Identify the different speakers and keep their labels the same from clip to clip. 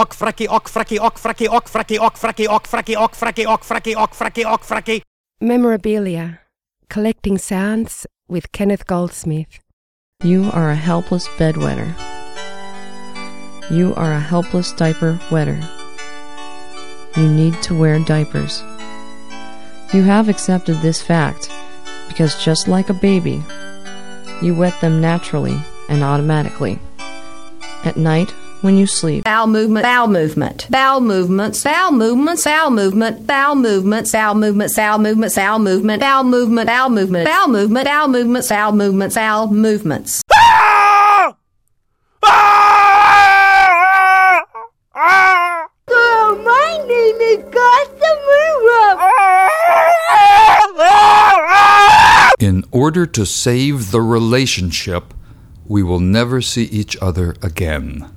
Speaker 1: ok fracky, ok fracky, ok fracky, ok fracky, ok fracky, ok fracky, ok fracky, ok fracky, ok fracky, ok fracky.
Speaker 2: Memorabilia. Collecting sounds with Kenneth Goldsmith.
Speaker 3: You are a helpless bedwetter. You are a helpless diaper wetter. You need to wear diapers. You have accepted this fact because just like a baby, you wet them naturally and automatically. At night, when you sleep,
Speaker 4: Bowel movement, bowel movement, bowel movements, bowel movements, bowel movement, bowel movements, bowel movements, bowel movements, bowel movement, bowel movement, bowel movement, bowel movement, bowel movements, bowel movements, bowel movements.
Speaker 5: Oh, my name is Gossamura.
Speaker 6: In order to save the relationship, we will never see each other again.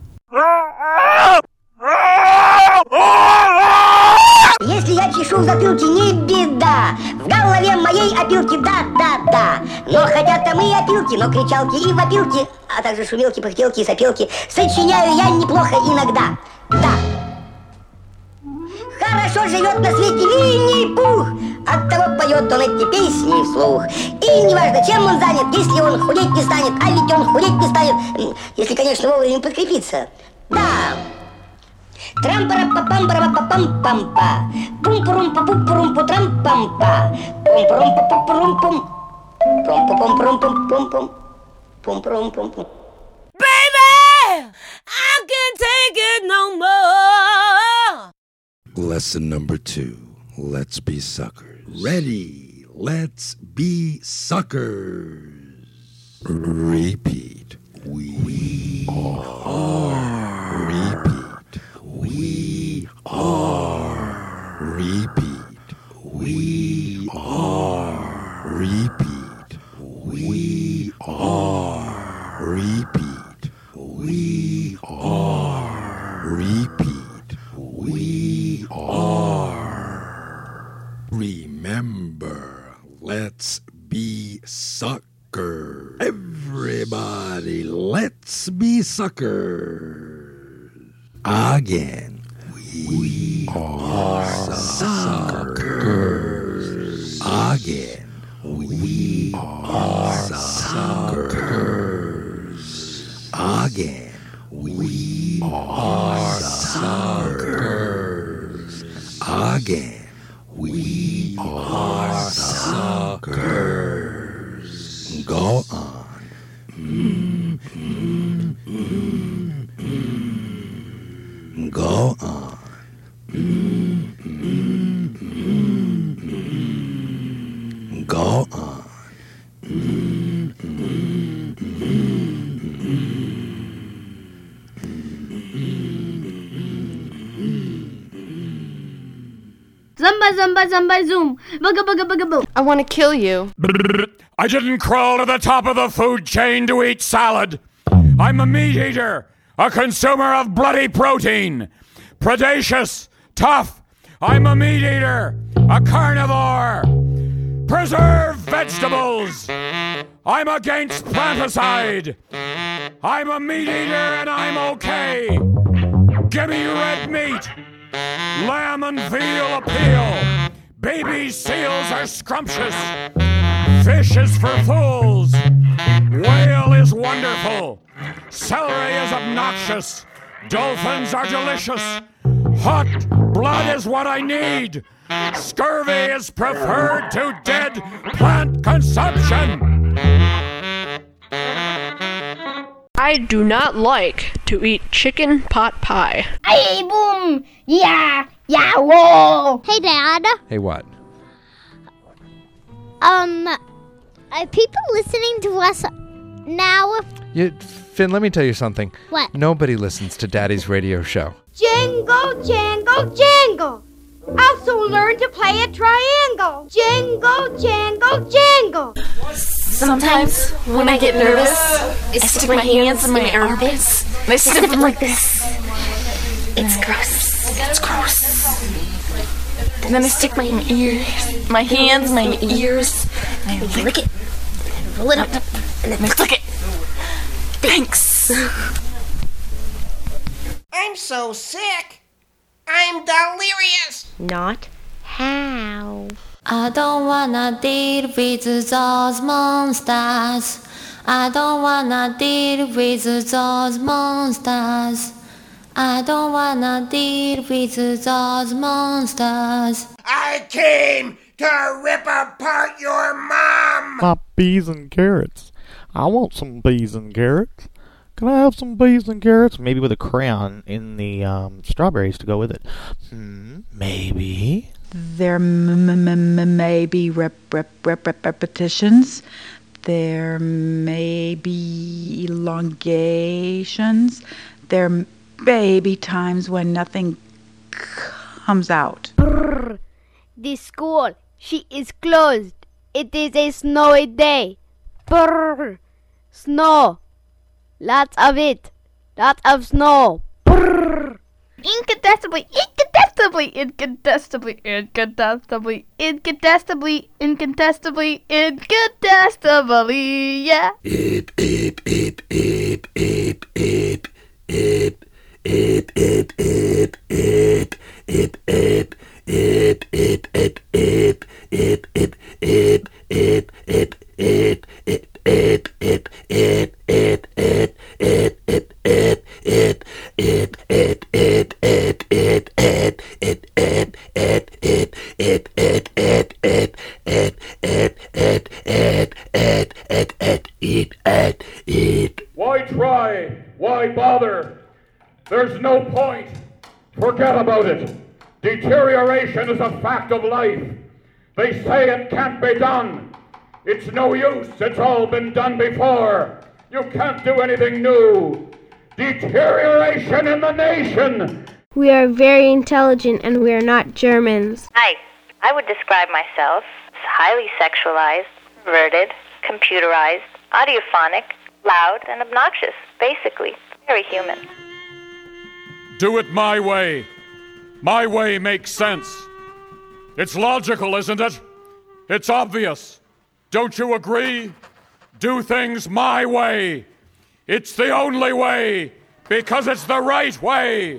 Speaker 5: Если я чешу в затылке, не беда. В голове моей опилки, да, да, да Но хотя там и опилки, но кричалки и вопилки А также шумелки, пыхтелки и сопелки Сочиняю я неплохо иногда. Да. Хорошо живет на свете Винни-Пух Оттого поет он эти песни вслух. И неважно, чем он занят Если он худеть не станет А ведь он худеть не станет. Если, конечно, вовремя подкрепиться
Speaker 7: Baby, I can't take it no more.
Speaker 8: Lesson number two. Let's be suckers. Ready. Let's be suckers. Repeat. We, we are. We are. Repeat. We are. Repeat. We are. Repeat. We are. Remember, let's be suckers. Everybody, let's be suckers. Again. We, are, suckers. Again. We are suckers. Again. We are suckers. Again. We are suckers. Go on. Mm, mm, mm, mm. Go on.
Speaker 9: Zumba, zumba, zumba, zoom. Bugga, bugga, bugga, boo.
Speaker 2: I want to kill you.
Speaker 1: I didn't crawl to the top of the food chain to eat salad. I'm a meat eater, a consumer of bloody protein. Predacious, tough. I'm a meat eater, a carnivore. Preserve vegetables. I'm against planticide. I'm a meat eater and I'm okay. Give me red meat. Lamb and veal appeal. Baby seals are scrumptious. Fish is for fools. Whale is wonderful. Celery is obnoxious. Dolphins are delicious. Hot blood is what I need. Scurvy is preferred to dead plant consumption.
Speaker 2: I do not like to eat chicken pot pie.
Speaker 9: Hey, boom. Yeah, yeah, whoa.
Speaker 10: Hey, Dad.
Speaker 11: Hey, what?
Speaker 10: Um, are people listening to us now?
Speaker 11: You, Finn, let me tell you something.
Speaker 10: What?
Speaker 11: Nobody listens to Daddy's radio show.
Speaker 5: Jingle, jingle, jingle. Also learn to play a triangle. Jingle, jangle jingle, jingle.
Speaker 12: Sometimes when I get nervous, I stick my hands in my armpits and I sniff them like this. It's gross. It's gross. And then I stick my ears, my hands, my ears, and I lick it, and roll it up, and then I click it. Thanks.
Speaker 13: I'm so sick. I'm delirious.
Speaker 14: Not how.
Speaker 15: I don't wanna deal with those monsters. I don't wanna deal with those monsters. I don't wanna deal with those monsters.
Speaker 13: I came to rip apart your mom.
Speaker 16: My bees and carrots. I want some bees and carrots. Can I have some bees and carrots? Maybe with a crayon in the um, strawberries to go with it. Hmm, maybe.
Speaker 17: There m- m- m- may be rep- rep- rep- rep- repetitions. There may be elongations. There may be times when nothing comes out.
Speaker 9: Brr. The school, she is closed. It is a snowy day. Brr. Snow. Lots of it. Lots of snow. Brr.
Speaker 12: Incontestably, incontestably, incontestably, incontestably, incontestably, incontestably, incontestably, yeah.
Speaker 8: Ip, ip, ip, ip, ip, ip, ip,
Speaker 1: about it. Deterioration is a fact of life. They say it can't be done. It's no use. It's all been done before. You can't do anything new. Deterioration in the nation.
Speaker 9: We are very intelligent and we are not Germans.
Speaker 18: Hi, I would describe myself as highly sexualized, perverted, computerized, audiophonic, loud, and obnoxious. Basically, very human.
Speaker 1: Do it my way. My way makes sense. It's logical, isn't it? It's obvious. Don't you agree? Do things my way. It's the only way because it's the right way.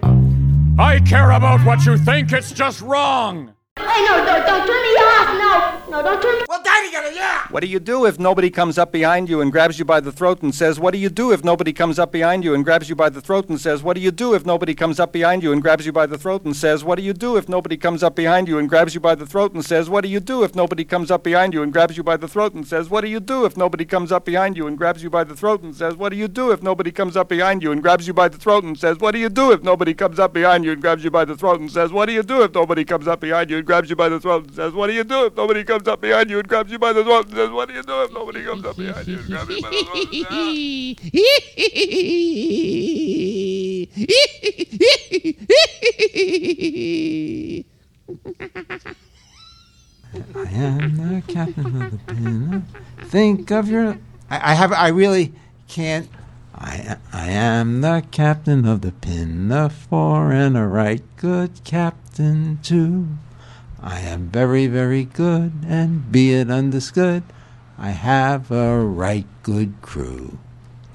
Speaker 1: I care about what you think, it's just wrong.
Speaker 9: Hey, no, don't, don't turn me off. No, no, don't turn me
Speaker 13: Daddy yeah.
Speaker 19: What do you do if nobody comes up behind you and grabs you by the throat and says, What do you do if nobody comes up behind you and grabs you by the throat and says, What do you do if nobody comes up behind you and grabs you by the throat and says, What do you do if nobody comes up behind you and grabs you by the throat and says, What do you do if nobody comes up behind you and grabs you by the throat and says, What do you do if nobody comes up behind you and grabs you by the throat and says, What do you do if nobody comes up behind you and grabs you by the throat and says, What do you do if nobody comes up behind you and grabs you by the throat and says, What do you do if nobody comes up behind you and grabs you by the throat and says, What do you do if nobody comes up behind you and grabs you by the throat and says, What do you do nobody comes up behind you and grabs you by the throat
Speaker 20: I am the captain of the pin. Think of your. I, I have. I really can't. I I am the captain of the pinafore and a right good captain too. I am very very good and be it understood, I have a right good crew.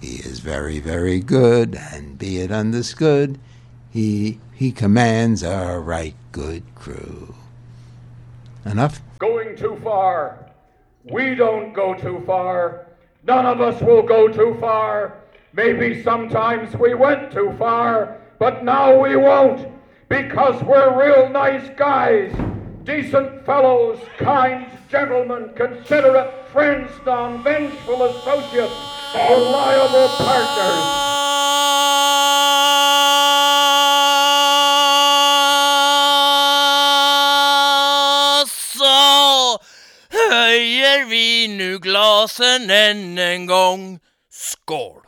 Speaker 20: He is very very good and be it understood, he he commands a right good crew. Enough.
Speaker 1: Going too far. We don't go too far. None of us will go too far. Maybe sometimes we went too far, but now we won't because we're real nice guys. Decent fellows, kind gentlemen, considerate friends, non vengeful associates, reliable partners.
Speaker 21: Höjer vi nu glasen en gång. Skål!